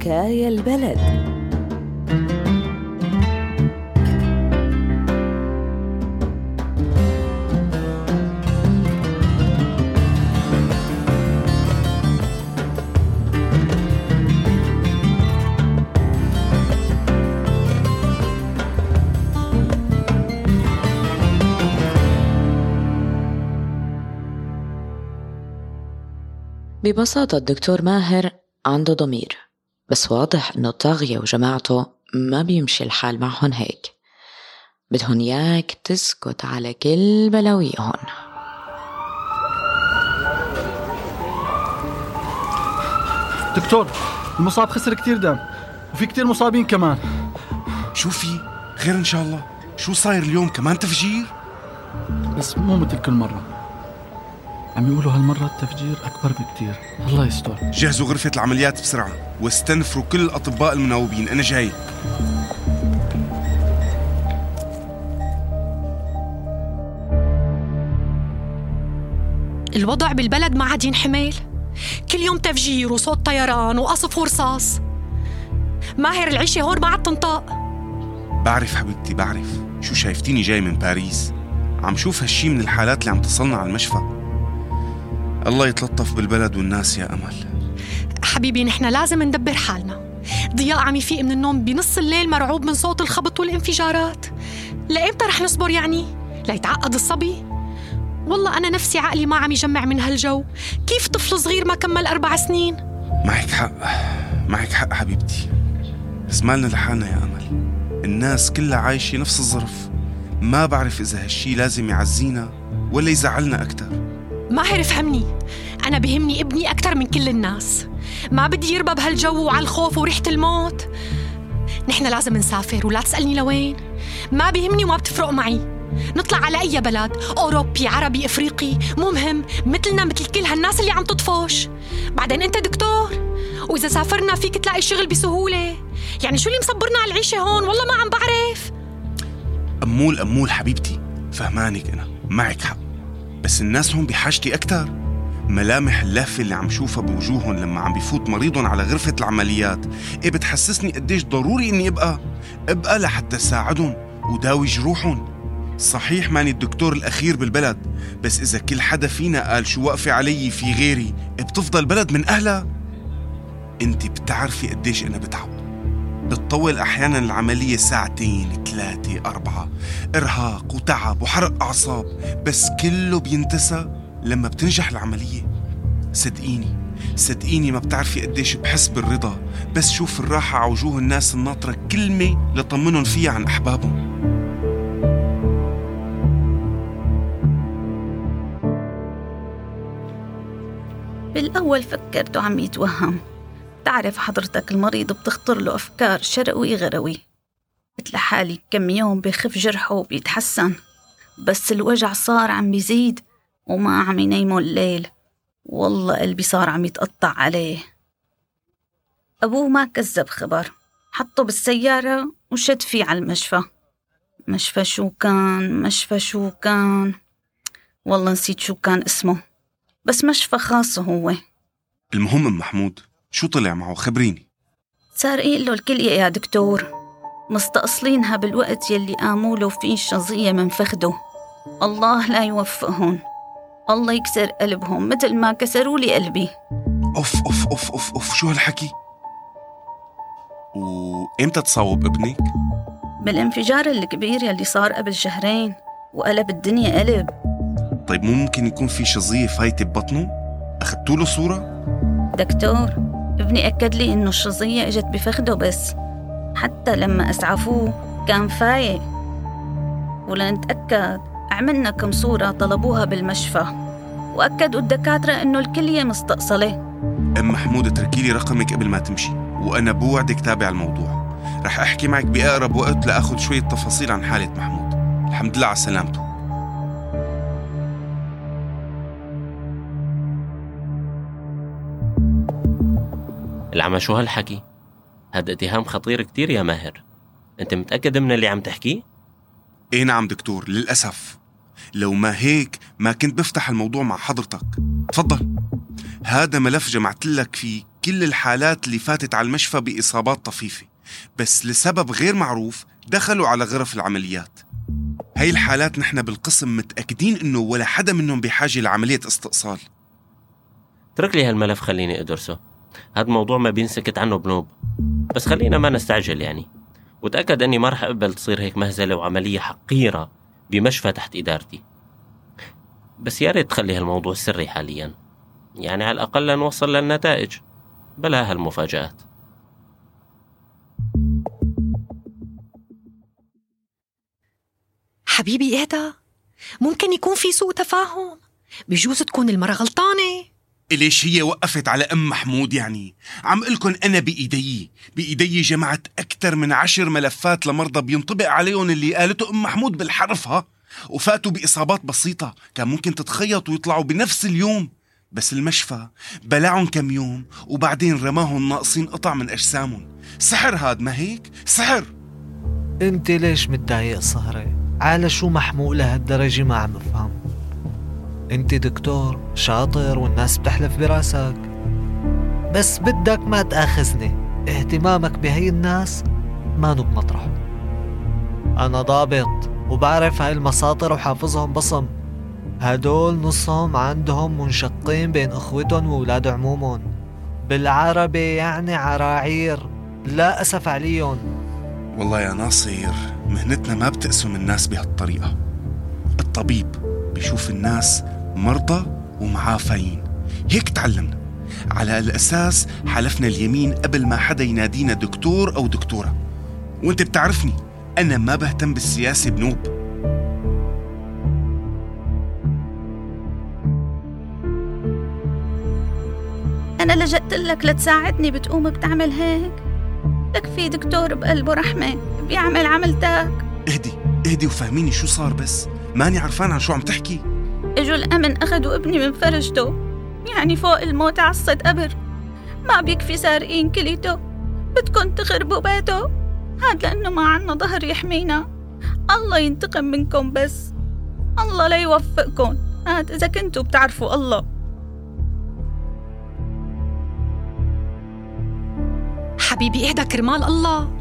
حكاية البلد. ببساطة الدكتور ماهر عنده ضمير. بس واضح إنه طاغية وجماعته ما بيمشي الحال معهم هيك. بدهن ياك تسكت على كل بلاويهم. دكتور المصاب خسر كتير دم وفي كتير مصابين كمان. شو في؟ خير إن شاء الله. شو صاير اليوم كمان تفجير؟ بس مو مثل كل مرة. عم يقولوا هالمرة التفجير أكبر بكتير. الله يستر. جهزوا غرفة العمليات بسرعة واستنفروا كل الأطباء المناوبين. أنا جاي. الوضع بالبلد ما عاد ينحمل. كل يوم تفجير وصوت طيران وقصف ورصاص. ماهر العيشة هون ما عاد تنطق بعرف حبيبتي بعرف. شو شايفتيني جاي من باريس؟ عم شوف هالشي من الحالات اللي عم تصلنا على المشفى. الله يتلطف بالبلد والناس يا أمل. حبيبي نحن لازم ندبر حالنا. ضياء عم يفيق من النوم بنص الليل مرعوب من صوت الخبط والانفجارات. لإمتى رح نصبر يعني؟ ليتعقد الصبي؟ والله أنا نفسي عقلي ما عم يجمع من هالجو. كيف طفل صغير ما كمل أربع سنين؟ معك حق. معك حق حبيبتي. بس مالنا لحالنا يا أمل. الناس كلها عايشة نفس الظرف. ما بعرف إذا هالشي لازم يعزينا ولا يزعلنا أكتر. ماهر فهمني أنا بهمني ابني أكثر من كل الناس. ما بدي يربى بهالجو وعلى الخوف وريحة الموت. نحن لازم نسافر ولا تسألني لوين. ما بيهمني وما بتفرق معي. نطلع على أي بلد؟ أوروبي عربي إفريقي. مو مهم مثلنا مثل كل هالناس اللي عم تطفش بعدين أنت دكتور. وإذا سافرنا فيك تلاقي شغل بسهولة. يعني شو اللي مصبرنا على العيشة هون؟ والله ما عم بعرف. أمول أمول حبيبتي فهمانك أنا. معك حق. بس الناس هون بحاجتي أكتر. ملامح اللهفة اللي عم شوفها بوجوههم لما عم بفوت مريضهم على غرفة العمليات. إيه بتحسسني قديش ضروري إني أبقى أبقى لحتى ساعدهم وداوي جروحهم صحيح ماني الدكتور الأخير بالبلد بس إذا كل حدا فينا قال شو واقفة علي في غيري بتفضل بلد من أهلها؟ أنت بتعرفي قديش أنا بتعب. بتطول أحيانا العملية ساعتين ثلاثة أربعة. إرهاق وتعب وحرق أعصاب بس كله بينتسى لما بتنجح العملية. صدقيني صدقيني ما بتعرفي قديش بحس بالرضا بس شوف الراحة على وجوه الناس الناطرة كلمة لطمنهم فيها عن أحبابهم. بالأول فكرته عم يتوهم. تعرف حضرتك المريض بتخطر له أفكار شرقوي غروي. مثل حالي كم يوم بخف جرحه وبيتحسن. بس الوجع صار عم بيزيد وما عم ينيمه الليل. والله قلبي صار عم يتقطع عليه. أبوه ما كذب خبر. حطه بالسيارة وشد فيه على المشفى. مشفى شو كان مشفى شو كان. والله نسيت شو كان اسمه. بس مشفى خاص هو. المهم أم محمود شو طلع معه؟ خبريني. سارقين له الكلية يا دكتور مستأصلينها بالوقت يلي قاموا له فيه الشظية من فخده. الله لا يوفقهم. الله يكسر قلبهم مثل ما كسروا لي قلبي. أوف أوف أوف أوف أوف شو هالحكي؟ وإمتى تصوب ابنك؟ بالانفجار الكبير يلي صار قبل شهرين وقلب الدنيا قلب. طيب ممكن يكون في شظية فايتة ببطنه؟ أخذتوا له صورة؟ دكتور ابني أكد لي إنه الشظية إجت بفخده بس. حتى لما أسعفوه كان فايق. ولنتأكد عملنا كم صورة طلبوها بالمشفى. وأكدوا الدكاترة إنه الكلية مستأصلة. أم محمود اتركي لي رقمك قبل ما تمشي. وأنا بوعدك تابع الموضوع. رح أحكي معك بأقرب وقت لأخذ شوية تفاصيل عن حالة محمود. الحمد لله على سلامته. العمى شو هالحكي؟ هذا اتهام خطير كتير يا ماهر. انت متأكد من اللي عم تحكيه؟ إيه نعم دكتور للأسف. لو ما هيك ما كنت بفتح الموضوع مع حضرتك. تفضل. هذا ملف جمعت لك فيه كل الحالات اللي فاتت على المشفى بإصابات طفيفة. بس لسبب غير معروف دخلوا على غرف العمليات. هاي الحالات نحن بالقسم متأكدين إنه ولا حدا منهم بحاجة لعملية استئصال. اترك لي هالملف خليني أدرسه. هذا الموضوع ما بينسكت عنه بنوب بس خلينا ما نستعجل يعني. وتأكد أني ما رح أقبل تصير هيك مهزلة وعملية حقيرة بمشفى تحت إدارتي. بس يا ريت تخلي هالموضوع سري حاليا. يعني على الأقل نوصل للنتائج. بلا هالمفاجآت. حبيبي اهدى ممكن يكون في سوء تفاهم؟ بجوز تكون المرة غلطانة؟ ليش هي وقفت على أم محمود يعني؟ عم قلكن أنا بإيدي بإيدي جمعت أكثر من عشر ملفات لمرضى بينطبق عليهم اللي قالته أم محمود بالحرف ها؟ وفاتوا بإصابات بسيطة كان ممكن تتخيط ويطلعوا بنفس اليوم بس المشفى بلعهم كم يوم وبعدين رماهم ناقصين قطع من أجسامهم. سحر هاد ما هيك؟ سحر! أنت ليش متضايق سهرة؟ على شو محمول لهالدرجة ما عم بفهم؟ انت دكتور شاطر والناس بتحلف براسك. بس بدك ما تأخذني. اهتمامك بهي الناس ما بمطرحه أنا ضابط وبعرف هاي المساطر وحافظهم بصم. هدول نصهم عندهم منشقين بين أخوتهم وولاد عمومهم. بالعربي يعني عراعير. لا أسف عليهم. والله يا ناصر مهنتنا ما بتقسم الناس بهالطريقة. الطبيب بيشوف الناس مرضى ومعافين. هيك تعلمنا. على الأساس حلفنا اليمين قبل ما حدا ينادينا دكتور أو دكتورة. وأنت بتعرفني أنا ما بهتم بالسياسة بنوب. أنا لجأت لك لتساعدني بتقوم بتعمل هيك. لك في دكتور بقلبه رحمة بيعمل عملتك اهدي اهدي وفهميني شو صار بس. ماني عرفان عن شو عم تحكي. اجوا الأمن أخذوا ابني من فرجته. يعني فوق الموت عصت قبر ما بيكفي سارقين كليته. بدكن تخربوا بيته. هاد لأنه ما عنا ظهر يحمينا. الله ينتقم منكم بس. الله لا يوفقكم. هاد إذا كنتوا بتعرفوا الله. حبيبي إهدى كرمال الله.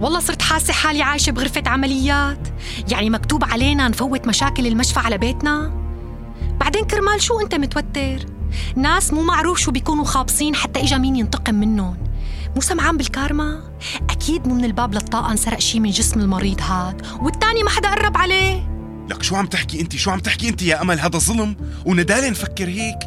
والله صرت حاسة حالي عايشة بغرفة عمليات. يعني مكتوب علينا نفوت مشاكل المشفى على بيتنا. بعدين كرمال شو انت متوتر؟ ناس مو معروف شو بيكونوا خابصين حتى إجا مين ينتقم منهم. مو سمعان بالكارما؟ أكيد مو من الباب للطاقة انسرق شي من جسم المريض هاد والتاني ما حدا قرب عليه. لك شو عم تحكي انت شو عم تحكي انت يا أمل؟ هذا ظلم وندالة نفكر هيك.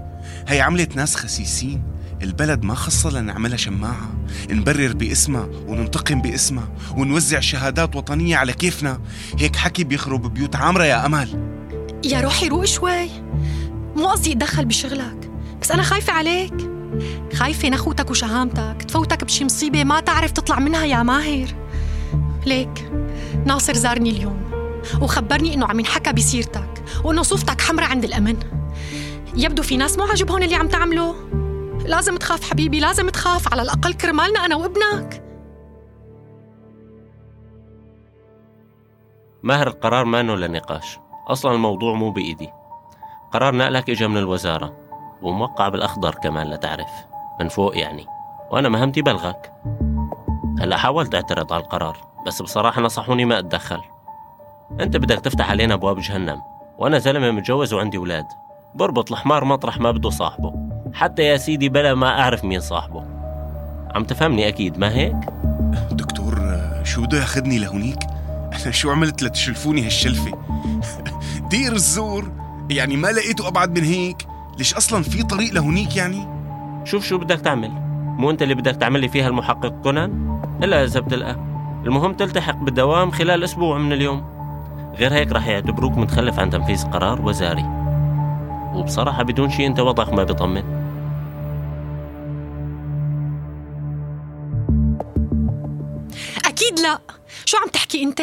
هي عملة ناس خسيسين البلد ما خصها لنعملها شماعة. نبرر باسمها وننتقم باسمها ونوزع شهادات وطنية على كيفنا. هيك حكي بيخرب بيوت عامرة يا أمل. يا روحي روق شوي. مو قصدي اتدخل بشغلك بس أنا خايفة عليك. خايفة نخوتك وشهامتك تفوتك بشي مصيبة ما تعرف تطلع منها يا ماهر. ليك ناصر زارني اليوم وخبرني إنه عم ينحكى بسيرتك وإنه صوفتك حمرة عند الأمن. يبدو في ناس مو عاجبهم اللي عم تعمله. لازم تخاف حبيبي لازم تخاف. على الأقل كرمالنا أنا وابنك. ماهر القرار ما لنقاش أصلا الموضوع مو بإيدي. قرار نقلك إجا من الوزارة وموقع بالأخضر كمان لتعرف من فوق يعني. وأنا مهمتي بلغك. هلأ حاولت أعترض على القرار بس بصراحة نصحوني ما أتدخل. أنت بدك تفتح علينا أبواب جهنم وأنا زلمة متجوز وعندي أولاد. بربط الحمار مطرح ما بده صاحبه. حتى يا سيدي بلا ما أعرف مين صاحبه. عم تفهمني أكيد ما هيك؟ دكتور شو بده ياخذني لهونيك؟ أنا شو عملت لتشلفوني هالشلفة؟ دير الزور! يعني ما لقيته أبعد من هيك؟ ليش أصلا في طريق لهونيك يعني؟ شوف شو بدك تعمل. مو أنت اللي بدك تعمل لي فيها المحقق كونان؟ إلا إذا بتلقى المهم تلتحق بالدوام خلال أسبوع من اليوم. غير هيك رح يعتبروك متخلف عن تنفيذ قرار وزاري. وبصراحة بدون شيء أنت وضعك ما بيطمن. أكيد لا شو عم تحكي أنت؟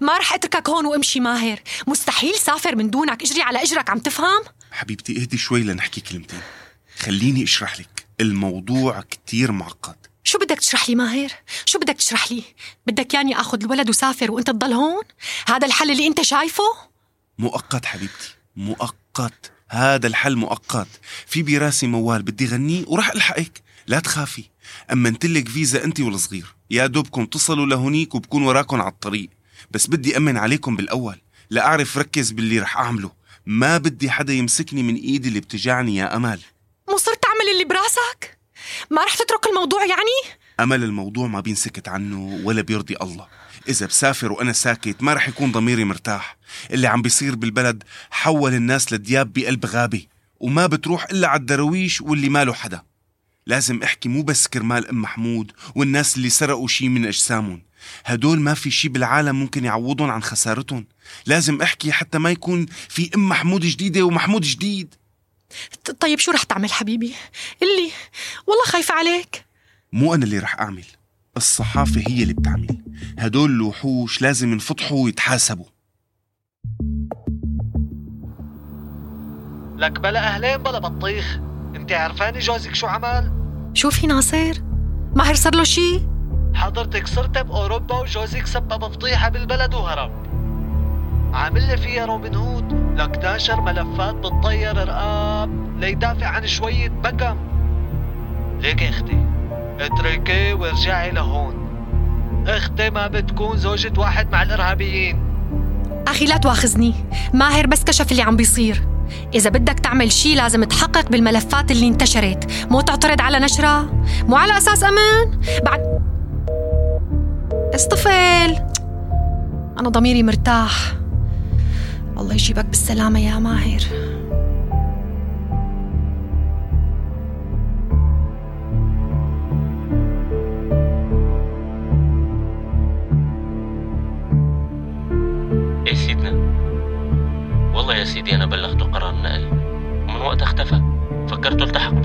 ما رح أتركك هون وأمشي ماهر مستحيل سافر من دونك اجري على إجرك عم تفهم؟ حبيبتي اهدي شوي لنحكي كلمتين خليني أشرح لك الموضوع كتير معقد شو بدك تشرح لي ماهر؟ شو بدك تشرح لي؟ بدك ياني آخذ الولد وسافر وأنت تضل هون؟ هذا الحل اللي أنت شايفه؟ مؤقت حبيبتي مؤقت هذا الحل مؤقت في براسي موال بدي غنيه وراح ألحقك لا تخافي امنتلك فيزا أنت والصغير يا دوبكم تصلوا لهونيك وبكون وراكم على الطريق. بس بدي أمن عليكم بالأول لا أعرف ركز باللي رح أعمله. ما بدي حدا يمسكني من إيدي اللي بتجعني يا أمل. مصر تعمل اللي براسك؟ ما رح تترك الموضوع يعني؟ أمل الموضوع ما بينسكت عنه ولا بيرضي الله. إذا بسافر وأنا ساكت ما رح يكون ضميري مرتاح. اللي عم بيصير بالبلد حول الناس لدياب بقلب غابة وما بتروح إلا على الدرويش واللي ماله حدا. لازم احكي مو بس كرمال أم محمود والناس اللي سرقوا شي من أجسامهم. هدول ما في شي بالعالم ممكن يعوضهم عن خسارتهم. لازم احكي حتى ما يكون في أم محمود جديدة ومحمود جديد. طيب شو رح تعمل حبيبي؟ اللي والله خايفة عليك. مو أنا اللي رح أعمل الصحافه هي اللي بتعمل. هدول الوحوش لازم ينفضحوا ويتحاسبوا. لك بلا أهلين بلا بطيخ. انت عرفاني جوزك شو عمل؟ شو في ناصر؟ ماهر صار له شي؟ حضرتك صرت بأوروبا وجوزك سبب فضيحة بالبلد وهرب. عامل لي فيها روبن هود. لك ناشر ملفات بتطير رقاب. ليدافع عن شوية بقم. ليك أختي اتركي وارجعي لهون. أختي ما بتكون زوجة واحد مع الإرهابيين. أخي لا تواخذني. ماهر بس كشف اللي عم بيصير. إذا بدك تعمل شي لازم تحقق بالملفات اللي انتشرت. مو تعترض على نشرها مو على أساس أمان؟ بعد اصطفل أنا ضميري مرتاح. الله يجيبك بالسلامة يا ماهر.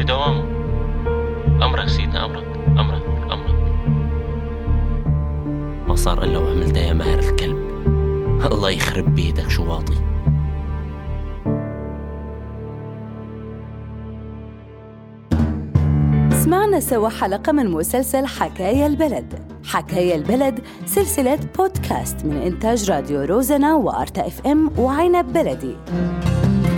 بدوامه أمرك سيدنا أمرك أمرك أمرك. ما صار إلا وعملتها يا ماهر الكلب. الله يخرب بيدك شو واطي؟ سمعنا سوا حلقة من مسلسل حكاية البلد. حكاية البلد سلسلة بودكاست من إنتاج راديو روزنا وأرتا إف إم وعنب بلدي.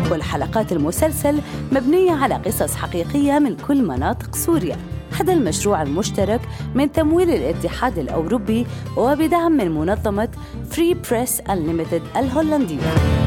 كل حلقات المسلسل مبنية على قصص حقيقية من كل مناطق سوريا. هذا المشروع المشترك من تمويل الاتحاد الأوروبي وبدعم من منظمة فري بريس Unlimited الهولندية.